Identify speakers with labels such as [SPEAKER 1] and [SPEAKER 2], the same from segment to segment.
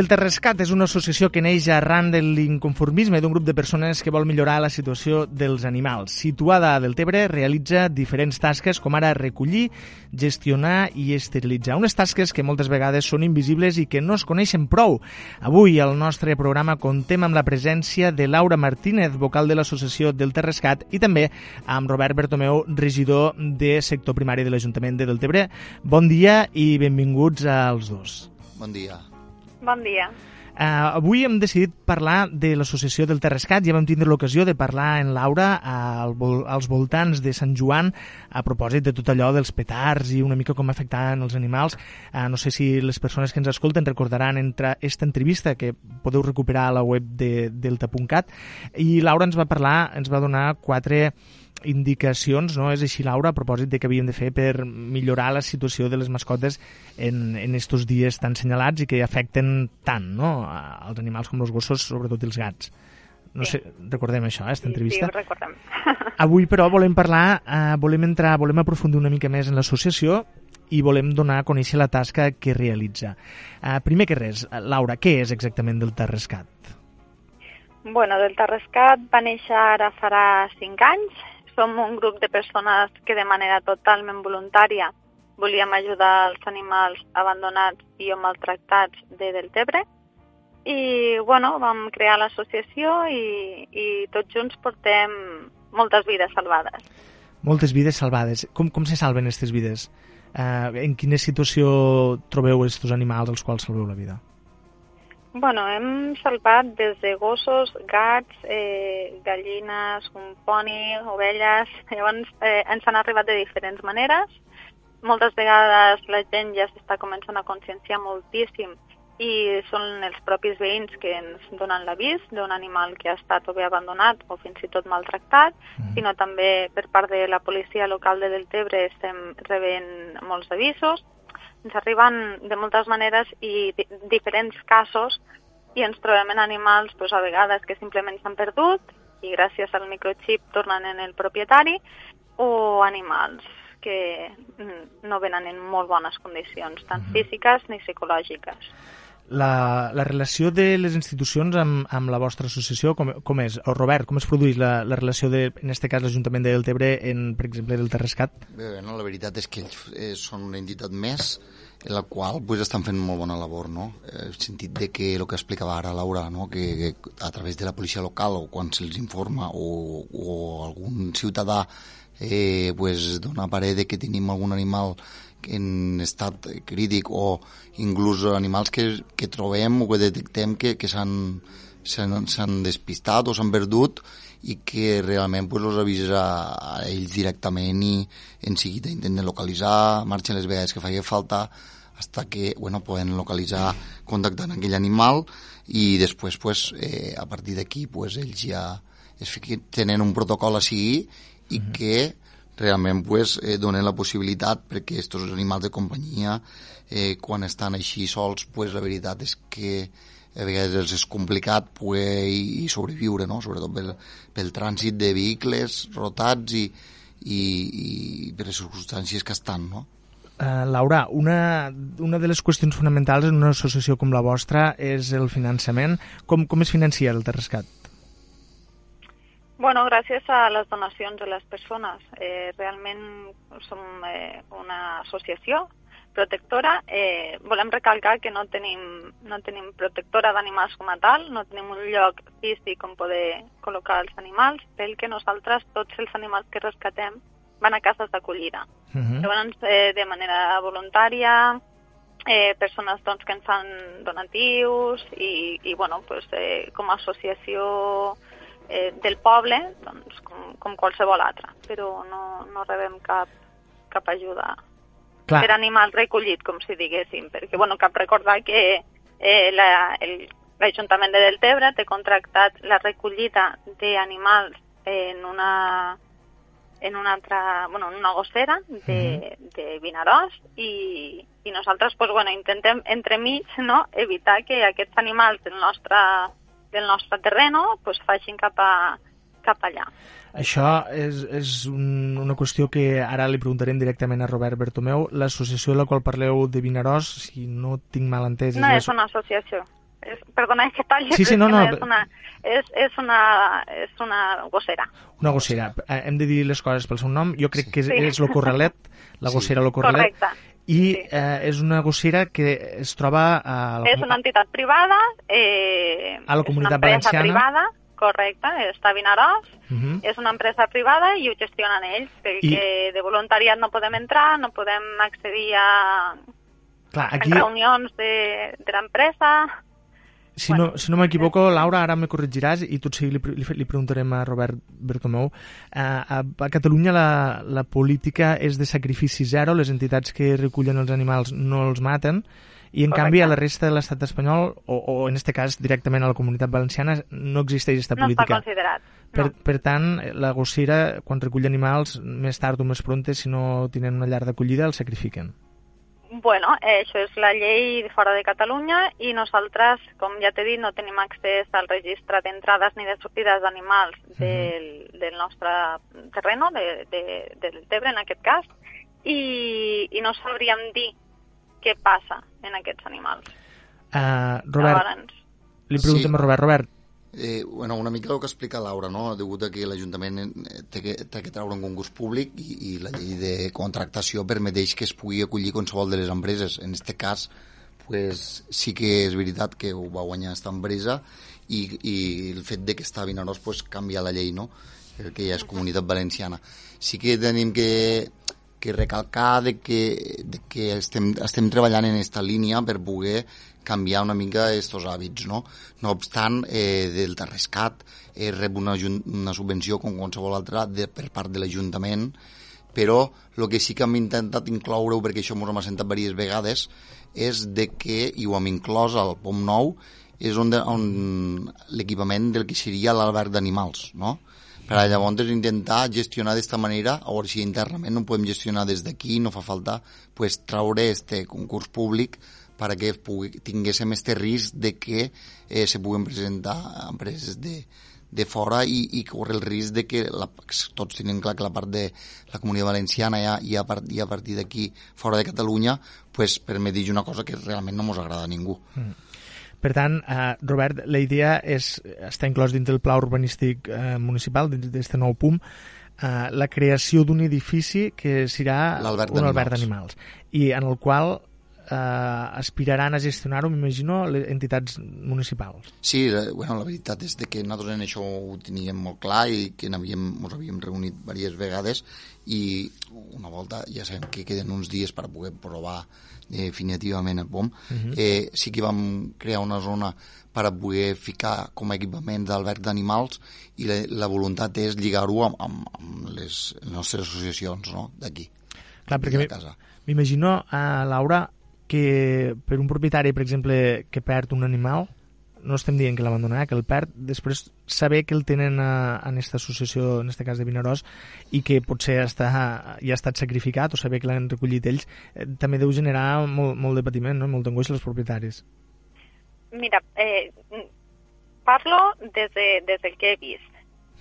[SPEAKER 1] Del Terrescat és una associació que neix arran de l'inconformisme d'un grup de persones que vol millorar la situació dels animals. Situada a Deltebre, realitza diferents tasques com ara recollir, gestionar i esterilitzar. Unes tasques que moltes vegades són invisibles i que no es coneixen prou. Avui al nostre programa contem amb la presència de Laura Martínez, vocal de l'associació del Terrescat, i també amb Robert Bertomeu, regidor de sector primari de l'Ajuntament de Deltebre. Bon dia i benvinguts als dos.
[SPEAKER 2] Bon dia.
[SPEAKER 3] Bon dia.
[SPEAKER 1] Uh, avui hem decidit parlar de l'associació del Terrescat. Ja vam tindre l'ocasió de parlar en Laura al, als voltants de Sant Joan a propòsit de tot allò dels petards i una mica com afectaven els animals. Uh, no sé si les persones que ens escolten recordaran entre esta entrevista que podeu recuperar a la web de delta.cat i Laura ens va parlar, ens va donar quatre indicacions, no? És així, Laura, a propòsit de què havíem de fer per millorar la situació de les mascotes en, en estos dies tan senyalats i que afecten tant, no?, als animals com els gossos, sobretot els gats. No sí. sé, recordem això, eh, aquesta
[SPEAKER 3] sí,
[SPEAKER 1] entrevista?
[SPEAKER 3] Sí, recordem.
[SPEAKER 1] Avui, però, volem parlar, eh, volem entrar, volem aprofundir una mica més en l'associació i volem donar a conèixer la tasca que realitza. Eh, primer que res, Laura, què és exactament del Terrescat?
[SPEAKER 3] Bueno, del Terrescat va néixer ara farà 5 anys, som un grup de persones que de manera totalment voluntària volíem ajudar els animals abandonats i o maltractats de Deltebre. I, bueno, vam crear l'associació i, i tots junts portem moltes vides salvades.
[SPEAKER 1] Moltes vides salvades. Com, com se salven aquestes vides? Uh, en quina situació trobeu aquests animals als quals salveu la vida?
[SPEAKER 3] Bueno, hem salvat des de gossos, gats, eh, gallines, un poni, ovelles... Llavors eh, ens han arribat de diferents maneres. Moltes vegades la gent ja s'està començant a conscienciar moltíssim i són els propis veïns que ens donen l'avís d'un animal que ha estat o bé abandonat o fins i tot maltractat, mm. sinó també per part de la policia local de Deltebre estem rebent molts avisos ens arriben de moltes maneres i diferents casos i ens trobem en animals doncs, a vegades que simplement s'han perdut i gràcies al microchip tornen en el propietari o animals que no venen en molt bones condicions, tant físiques ni psicològiques.
[SPEAKER 1] La, la relació de les institucions amb, amb la vostra associació, com, com és? O Robert, com es produeix la, la relació, de, en aquest cas, l'Ajuntament de Deltebre, en, per exemple, del Terrescat?
[SPEAKER 2] Bé, no, la veritat és que ells eh, són una entitat més en la qual pues, estan fent molt bona labor, no? Eh, el sentit de que el que explicava ara Laura, no? que, que a través de la policia local o quan se'ls informa o, o algun ciutadà eh, pues, dona parer de que tenim algun animal en estat crític o inclús animals que, que trobem o que detectem que, que s'han despistat o s'han perdut i que realment pues, els avisa a ells directament i en seguida intenten localitzar, marxen les vegades que faci falta hasta que bueno, poden localitzar contactant aquell animal i després pues, eh, a partir d'aquí pues, ells ja es tenen un protocol a seguir i mm -hmm. que realment pues, eh, donen la possibilitat perquè aquests animals de companyia eh, quan estan així sols pues, la veritat és que a vegades és complicat poder i sobreviure, no? sobretot pel, pel trànsit de vehicles rotats i, i, i per les circumstàncies que estan. No?
[SPEAKER 1] Uh, Laura, una, una de les qüestions fonamentals en una associació com la vostra és el finançament. Com, com es financia el Terrescat?
[SPEAKER 3] Bueno, gràcies a les donacions de les persones. Eh, realment som eh, una associació protectora. Eh, volem recalcar que no tenim, no tenim protectora d'animals com a tal, no tenim un lloc físic on poder col·locar els animals, pel que nosaltres, tots els animals que rescatem, van a cases d'acollida. Uh -huh. Llavors, eh, de manera voluntària, eh, persones doncs, que ens fan donatius i, i bueno, pues, eh, com a associació eh, del poble, doncs, com, com qualsevol altra, però no, no rebem cap, cap ajuda. Clar. per animal recollit, com si diguéssim, perquè bueno, cap recordar que eh, l'Ajuntament de Deltebre té contractat la recollida d'animals en una en una altra, bueno, en una gossera de, de Vinaròs i, i nosaltres pues, bueno, intentem entremig no, evitar que aquests animals del nostre del nostre terreno pues, facin cap, a, cap allà.
[SPEAKER 1] Això és, és un, una qüestió que ara li preguntarem directament a Robert Bertomeu. L'associació de la qual parleu de Vinaròs, si no tinc mal entès...
[SPEAKER 3] No és, és una associació. és, perdona que talli,
[SPEAKER 1] sí, sí, no, no,
[SPEAKER 3] és, una, és, és, una, és una gossera.
[SPEAKER 1] Una gossera. Eh, hem de dir les coses pel seu nom. Jo crec sí. que és, sí. és lo correlet, la gossera sí. lo correlet.
[SPEAKER 3] Correcte.
[SPEAKER 1] I sí. eh, és una gossera que es troba a...
[SPEAKER 3] La... És una entitat privada, eh,
[SPEAKER 1] a la comunitat valenciana.
[SPEAKER 3] privada, correcte, està a Vinaròs,
[SPEAKER 1] Uh -huh.
[SPEAKER 3] és una empresa privada i ho gestionen ells, perquè I... de voluntariat no podem entrar, no podem accedir a
[SPEAKER 1] Clar, aquí...
[SPEAKER 3] en reunions de, de l'empresa...
[SPEAKER 1] Si no, si no m'equivoco, Laura, ara me corregiràs i tot sigui li, li, li preguntarem a Robert Bertomeu. Uh, a, a Catalunya la, la política és de sacrifici zero, les entitats que recullen els animals no els maten, i en
[SPEAKER 3] Correcte.
[SPEAKER 1] canvi a la resta de l'estat espanyol, o, o en este cas directament a la comunitat valenciana, no existeix aquesta
[SPEAKER 3] No està
[SPEAKER 1] política.
[SPEAKER 3] considerat.
[SPEAKER 1] Per,
[SPEAKER 3] No.
[SPEAKER 1] per tant, la gossera, quan recull animals, més tard o més pronte, si no tenen una llar d'acollida, el sacrifiquen.
[SPEAKER 3] Bueno, eh, això és la llei fora de Catalunya i nosaltres, com ja t'he dit, no tenim accés al registre d'entrades ni de sortides d'animals del, del nostre terreno, de, de, del Tebre en aquest cas, i, i no sabríem dir què passa en aquests animals.
[SPEAKER 1] Uh, Robert,
[SPEAKER 3] Llavors,
[SPEAKER 1] li preguntem
[SPEAKER 2] Sí.
[SPEAKER 1] a Robert. Robert,
[SPEAKER 2] Eh, bueno, una mica el que explica Laura, no? degut que l'Ajuntament eh, té, que, té que treure un concurs públic i, i la llei de contractació permeteix que es pugui acollir qualsevol de les empreses. En aquest cas, pues, sí que és veritat que ho va guanyar aquesta empresa i, i el fet de que està a Vinaròs pues, canvia la llei, no? perquè ja és comunitat valenciana. Sí que tenim que, que recalcar de que, de que estem, estem treballant en aquesta línia per poder canviar una mica aquests hàbits, no? No obstant, eh, del Terrescat eh, rep una, una subvenció com qualsevol altra de, per part de l'Ajuntament, però el que sí que hem intentat incloure-ho, perquè això ens hem assentat diverses vegades, és de que, i ho hem inclòs al POM 9, és on, de, on l'equipament del que seria l'alberg d'animals, no? Per a llavors intentar gestionar d'esta manera, veure si internament no podem gestionar des d'aquí, no fa falta pues, traure este concurs públic perquè pugui, tinguéssim este risc de que eh, se puguen presentar empreses de, de fora i, i corre el risc de que la, tots tenen clar que la part de la comunitat valenciana i a, i a, part, i a partir d'aquí fora de Catalunya pues, permeteix una cosa que realment no ens agrada a ningú.
[SPEAKER 1] Per tant, eh, Robert, la idea és, està inclòs dins del pla urbanístic eh, municipal, dins d'aquest nou PUM, eh, la creació d'un edifici que serà
[SPEAKER 2] L'alberg
[SPEAKER 1] un
[SPEAKER 2] d'animals.
[SPEAKER 1] d'animals i en el qual eh, aspiraran a gestionar-ho, m'imagino, les entitats municipals.
[SPEAKER 2] Sí, la, bueno, la veritat és de que nosaltres en això ho teníem molt clar i que n'havíem, ens havíem reunit diverses vegades i una volta ja sabem que queden uns dies per poder provar definitivament el POM. Uh -huh. eh, sí que vam crear una zona per poder ficar com a equipament d'alberg d'animals i la, la voluntat és lligar-ho amb, amb, amb les, nostres associacions no? d'aquí,
[SPEAKER 1] Clar, perquè m'imagino, eh, Laura, que per un propietari, per exemple, que perd un animal, no estem dient que l'abandonarà, que el perd, després saber que el tenen a, en aquesta associació, en aquest cas de Vinaròs, i que potser està, ja ha estat sacrificat o saber que l'han recollit ells, eh, també deu generar molt, molt de patiment, no? molt d'angoixa als propietaris.
[SPEAKER 3] Mira, eh, parlo des, de, des del que he vist.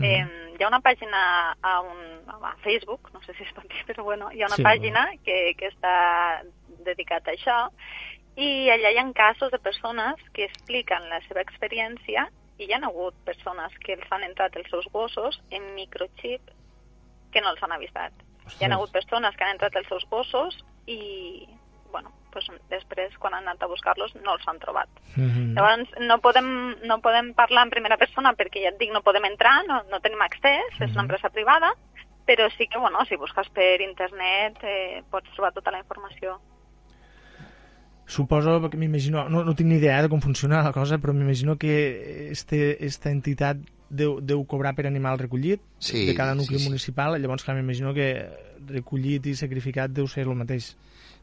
[SPEAKER 3] Eh, hi ha una pàgina a, un, a Facebook, no sé si es pot dir, però bueno, hi ha una
[SPEAKER 1] Sí.
[SPEAKER 3] pàgina que, que està dedicat a això i allà hi ha casos de persones que expliquen la seva experiència i hi ha hagut persones que els han entrat els seus gossos en microchip que no els han avisat. Hi ha hagut persones que han entrat els seus gossos i, bueno, pues després, quan han anat a buscar-los, no els han trobat.
[SPEAKER 1] Mm
[SPEAKER 3] Llavors, no podem, no podem parlar en primera persona perquè ja et dic, no podem entrar, no, no tenim accés, és una empresa privada, però sí que, bueno, si busques per internet eh, pots trobar tota la informació.
[SPEAKER 1] Suposo que m'imagino, no, no tinc ni idea de com funciona la cosa, però m'imagino que este, esta entitat deu, deu cobrar per animal recollit
[SPEAKER 2] Sí,
[SPEAKER 1] de cada nucli
[SPEAKER 2] sí, sí.
[SPEAKER 1] municipal, llavors clar, m'imagino que recollit i sacrificat deu ser el mateix.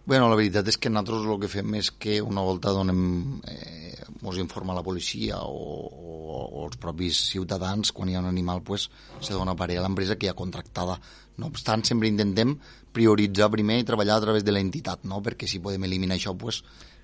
[SPEAKER 2] Bueno, la veritat és que nosaltres el que fem és que una volta donem, eh, ens informa la policia o, o, o els propis ciutadans, quan hi ha un animal, pues, se dona per a l'empresa que hi ha contractada. No obstant, sempre intentem prioritzar primer i treballar a través de l'entitat, no? perquè si podem eliminar això, pues,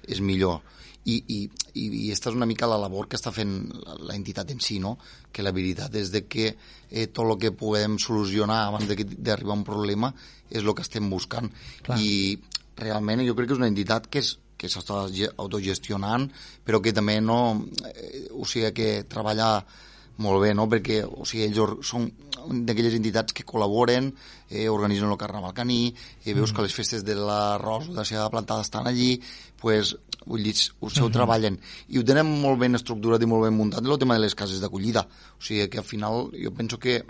[SPEAKER 2] és millor. I, i, i, i aquesta és una mica la labor que està fent la- l'entitat en si, no? que la veritat és de que eh, tot el que podem solucionar abans d'arribar a un problema és el que estem buscant.
[SPEAKER 1] Clar.
[SPEAKER 2] I realment jo crec que és una entitat que és que s'està autogestionant, però que també no, eh, o sigui, que treballa molt bé, no? perquè o sigui, ells són d'aquelles entitats que col·laboren, eh, organitzen el Carnaval Caní, eh, veus mm. que les festes de l'arròs o de la seva plantada estan allí, pues, vull dir, ho seu mm -hmm. treballen. I ho tenen molt ben estructurat i molt ben muntat el tema de les cases d'acollida. O sigui que al final jo penso que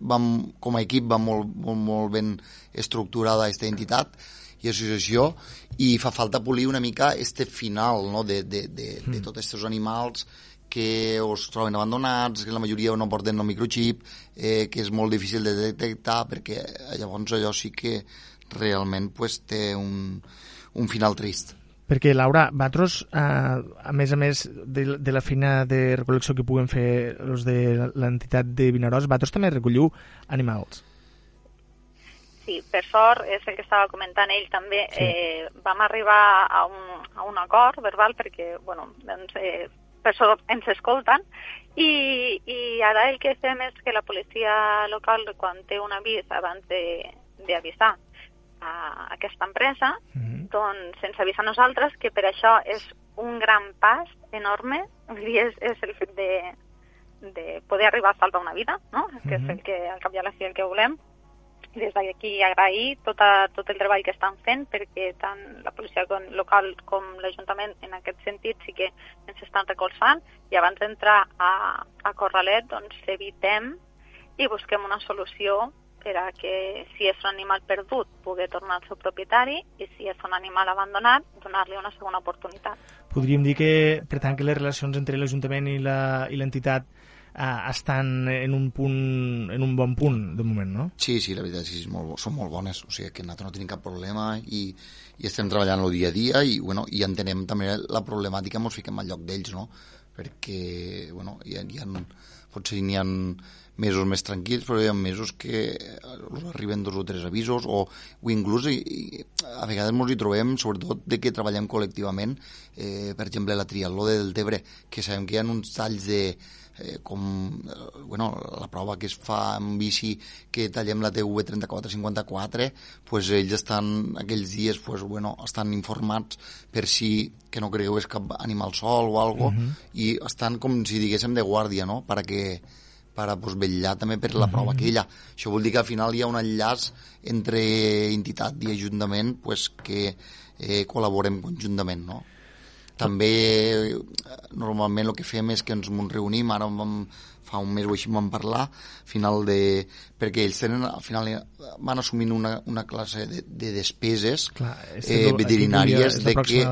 [SPEAKER 2] vam, com a equip va molt, molt, molt ben estructurada aquesta entitat i associació i fa falta polir una mica este final no? de, de, de, de mm. tots aquests animals que es troben abandonats, que la majoria no porten el microchip, eh, que és molt difícil de detectar perquè llavors allò sí que realment pues, té un, un final trist.
[SPEAKER 1] Perquè, Laura, vosaltres, eh, a més a més de, de la feina de recol·lecció que puguen fer els de l'entitat de Vinaròs, vosaltres també recolliu animals.
[SPEAKER 3] Sí, per sort, és el que estava comentant ell també, sí. eh, vam arribar a un, a un acord verbal perquè, bueno, doncs, eh, per això ens escolten i, i ara el que fem és que la policia local quan té un avís abans d'avisar a aquesta empresa mm -hmm. doncs ens avisa a nosaltres que per això és un gran pas enorme vull dir, és, és el fet de, de poder arribar a salvar una vida no? Mm -hmm. que és el que al cap i a la fi el que volem i des d'aquí agrair tota, tot el treball que estan fent perquè tant la policia local com l'Ajuntament en aquest sentit sí que ens estan recolzant i abans d'entrar a, a Corralet doncs evitem i busquem una solució per a que si és un animal perdut pugui tornar al seu propietari i si és un animal abandonat donar-li una segona oportunitat.
[SPEAKER 1] Podríem dir que, per tant, que les relacions entre l'Ajuntament i l'entitat eh, estan en un punt, en un bon punt de moment, no?
[SPEAKER 2] Sí, sí, la veritat és que molt, són molt bones, o sigui que nosaltres no tenim cap problema i, i estem treballant el dia a dia i, bueno, i entenem també la problemàtica, ens fiquem al lloc d'ells, no? Perquè, bueno, hi ha, hi ha, potser n'hi ha mesos més tranquils, però hi ha mesos que us arriben dos o tres avisos, o, o inclús i, i, a vegades ens hi trobem, sobretot de que treballem col·lectivament, eh, per exemple, la triatló del Tebre, que sabem que hi ha uns talls de, eh, com eh, bueno, la prova que es fa en bici que tallem la TV 3454 pues ells estan aquells dies pues, bueno, estan informats per si que no cregueu és cap animal sol o algo uh mhm. -huh. i estan com si diguéssim de guàrdia no? per a que per a pues, vetllar també per la prova mhm. aquella. Això vol dir que al final hi ha un enllaç entre entitat i ajuntament pues, que eh, col·laborem conjuntament, no? També eh, normalment el que fem és que ens reunim, ara vam, fa un mes o així vam parlar, final de, perquè ells tenen, al final eh, van assumint una, una classe de, de despeses Clar, eh, veterinàries de que,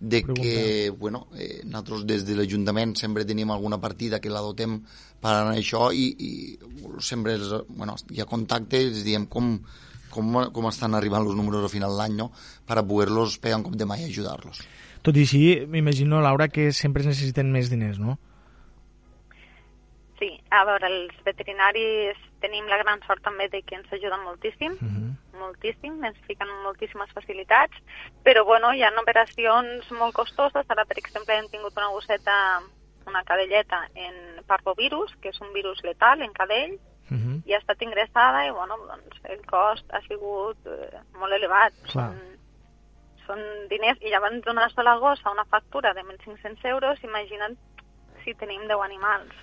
[SPEAKER 2] de pregunta. que bueno, eh, nosaltres des de l'Ajuntament sempre tenim alguna partida que la dotem per anar a això i, i sempre és, bueno, hi ha contacte i diem com, com, com estan arribant els números a final d'any no? per a poder-los pegar en cop de mai i ajudar-los.
[SPEAKER 1] Tot i així, m'imagino, Laura, que sempre es necessiten més diners, no?
[SPEAKER 3] Sí, a veure, els veterinaris tenim la gran sort també de que ens ajuden moltíssim, uh mhm. -huh. moltíssim, ens fiquen moltíssimes facilitats, però bueno, hi ha operacions molt costoses, ara per exemple hem tingut una gosseta, una cadelleta en parvovirus, que és un virus letal en cadell, uh mhm. -huh. i ha estat ingressada i bueno, doncs el cost ha sigut eh, molt elevat. Clar. Són són diners i llavors donar sola gossa una factura de 1.500 euros, imagina't si tenim 10 animals.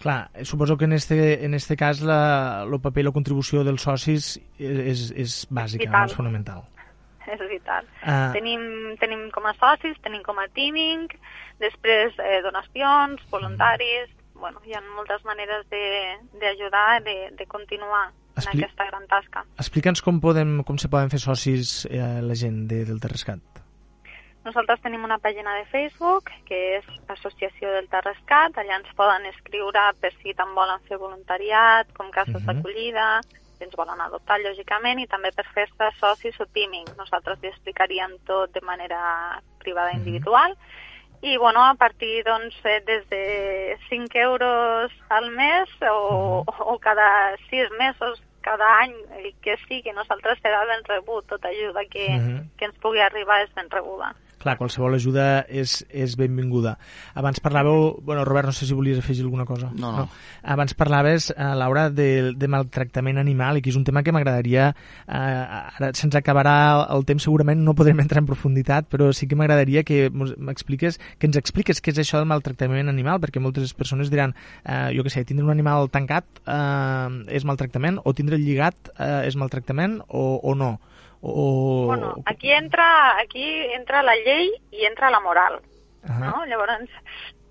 [SPEAKER 1] Clar, suposo que en este, en este cas la, el paper i la contribució dels socis és, és bàsica, és, no? és fonamental.
[SPEAKER 3] És vital. Uh... Tenim, tenim com a socis, tenim com a teaming, després eh, donacions, voluntaris, mm. bueno, hi ha moltes maneres d'ajudar, de, de, de continuar Expli... en aquesta gran tasca.
[SPEAKER 1] Explica'ns com, podem, com se poden fer socis eh, la gent de, del Terrescat.
[SPEAKER 3] Nosaltres tenim una pàgina de Facebook que és Associació del Terrescat, allà ens poden escriure per si tant volen fer voluntariat, com cases uh mhm. -huh. d'acollida, si ens volen adoptar, lògicament, i també per fer-se socis o teaming. Nosaltres li explicaríem tot de manera privada mhm. individual. Uh -huh i bueno, a partir doncs, eh, des de 5 euros al mes o, o cada 6 mesos, cada any, el que sigui, nosaltres serà ben rebut, tota ajuda que, uh -huh. que ens pugui arribar és ben rebuda.
[SPEAKER 1] Clar, qualsevol ajuda és, és benvinguda. Abans parlàveu, bueno, Robert, no sé si volies afegir alguna cosa.
[SPEAKER 2] No, no. no.
[SPEAKER 1] Abans parlaves, eh, Laura, de, de maltractament animal, i que és un tema que m'agradaria, eh, ara se'ns acabarà el temps, segurament no podrem entrar en profunditat, però sí que m'agradaria que m'expliques, que ens expliques què és això del maltractament animal, perquè moltes persones diran, eh, jo què sé, tindre un animal tancat eh, és maltractament, o tindre lligat eh, és maltractament, o, o no. O...
[SPEAKER 3] Bueno, aquí entra, aquí entra la llei i entra la moral, uh -huh. no? Llavors,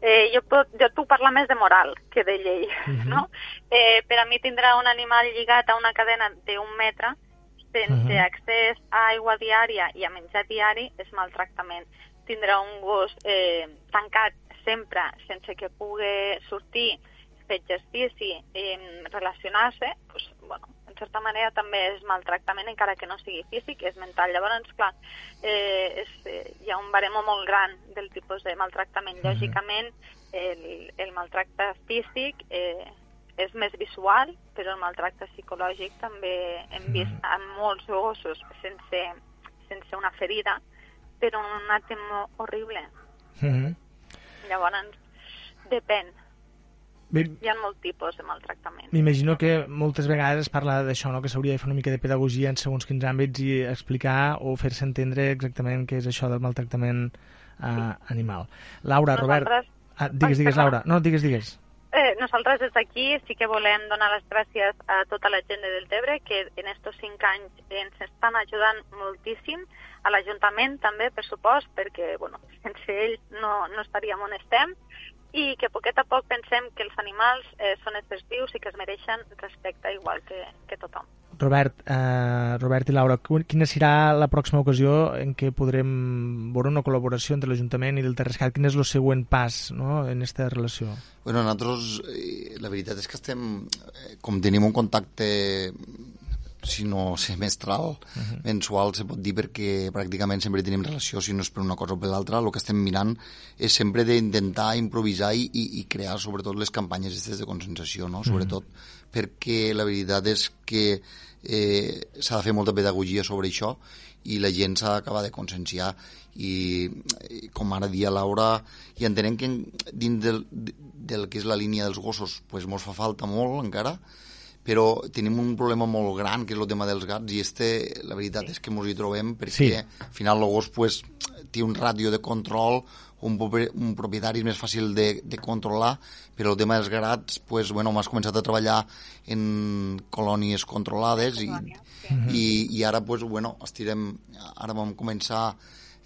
[SPEAKER 3] eh, jo, pot, jo et puc parlar més de moral que de llei, uh -huh. no? Eh, per a mi tindrà un animal lligat a una cadena d'un metre sense uh -huh. accés a aigua diària i a menjar diari és maltractament. Tindrà un gos eh, tancat sempre sense que pugui sortir, fer exercici, eh, relacionar-se, pues, bueno, certa manera també és maltractament, encara que no sigui físic, és mental. Llavors, clar, eh, és, eh, hi ha un baremo molt gran del tipus de maltractament. -hmm. Lògicament, el, el maltracte físic eh, és més visual, però el maltracte psicològic també hem mhm. vist en molts gossos sense, sense una ferida, però un àtem horrible. Mm -hmm. Llavors, depèn. Hi ha molt tipus de maltractament.
[SPEAKER 1] M'imagino que moltes vegades es parla d'això, no? que s'hauria de fer una mica de pedagogia en segons quins àmbits i explicar o fer-se entendre exactament què és això del maltractament uh, sí. animal. Laura,
[SPEAKER 3] Nosaltres...
[SPEAKER 1] Robert... Ah, digues, digues, Laura. No, digues, digues.
[SPEAKER 3] Eh, nosaltres des d'aquí sí que volem donar les gràcies a tota la gent de Deltebre que en estos cinc anys ens estan ajudant moltíssim, a l'Ajuntament també, per supost, perquè bueno, sense ells no, no estaríem on estem, i que a poquet a poc pensem que els animals eh, són éssers vius i que es mereixen respecte igual que, que tothom.
[SPEAKER 1] Robert, eh, Robert i Laura, quina serà la pròxima ocasió en què podrem veure una col·laboració entre l'Ajuntament i del Terrescat? Quin és el següent pas no, en aquesta relació?
[SPEAKER 2] Bueno, nosaltres, eh, la veritat és que estem, eh, com tenim un contacte si no semestral, uh -huh. mensual, se pot dir, perquè pràcticament sempre tenim relació, si no és per una cosa o per l'altra, el que estem mirant és sempre d'intentar improvisar i, i, i crear sobretot les campanyes aquestes de consensació, no? Uh -huh. sobretot perquè la veritat és que eh, s'ha de fer molta pedagogia sobre això i la gent s'ha d'acabar de conscienciar i, i com ara dia Laura i entenem que dins del, del que és la línia dels gossos pues, mos fa falta molt encara però tenim un problema molt gran, que és el tema dels gats, i este, la veritat sí. és que ens hi trobem perquè sí. al final el gos pues, té un ràdio de control, un, un propietari és més fàcil de, de controlar, però el tema dels gats, pues, bueno, m'has començat a treballar en colònies controlades i, i, i ara, pues, bueno, estirem, ara vam començar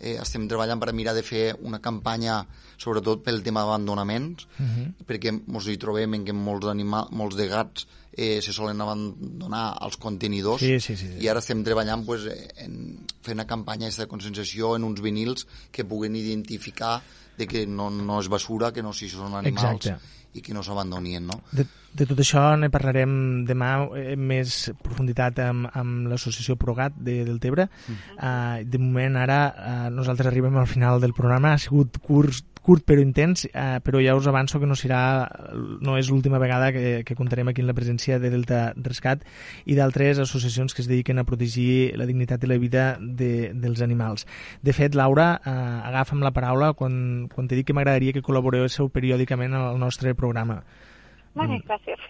[SPEAKER 2] eh, estem treballant per mirar de fer una campanya sobretot pel tema d'abandonaments, uh -huh. perquè ens hi trobem en què molts, animals, molts de gats eh, se solen abandonar als contenidors
[SPEAKER 1] sí, sí, sí, sí.
[SPEAKER 2] i ara estem treballant pues, en fer una campanya de conscienciació en uns vinils que puguen identificar de que no, no és basura, que no si són animals Exacte. I que no s'abandonien, no?
[SPEAKER 1] De, de tot això ne parlarem demà en més profunditat amb, amb l'associació Progat de Deltebre. Mm. Uh, de moment ara uh, nosaltres arribem al final del programa, ha sigut curs curt però intens, eh, però ja us avanço que no serà no és l'última vegada que, que comptarem aquí en la presència de Delta Rescat i d'altres associacions que es dediquen a protegir la dignitat i la vida de, dels animals. De fet, Laura, eh, agafa'm la paraula quan, quan t'he dit que m'agradaria que col·laboreu periòdicament al nostre programa.
[SPEAKER 3] Bé, mm. gràcies.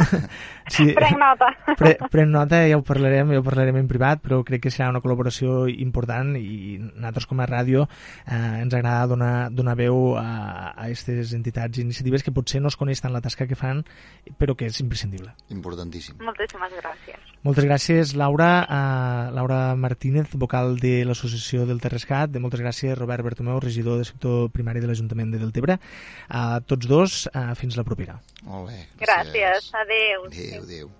[SPEAKER 3] sí, prenc nota.
[SPEAKER 1] Pre, prenc nota, ja ho parlarem, ja ho parlarem en privat, però crec que serà una col·laboració important i nosaltres com a ràdio eh, ens agrada donar, donar veu a aquestes entitats i iniciatives que potser no es coneix tant la tasca que fan, però que és imprescindible.
[SPEAKER 2] Importantíssim.
[SPEAKER 3] Moltíssimes gràcies.
[SPEAKER 1] Moltes gràcies, Laura. Uh, Laura Martínez, vocal de l'Associació del Terrescat. De moltes gràcies, Robert Bertomeu, regidor de sector primari de l'Ajuntament de Deltebre. A tots dos, uh, fins la propera.
[SPEAKER 2] Molt bé.
[SPEAKER 3] Gràcies. gràcies. Adéu.
[SPEAKER 2] Adéu, adéu.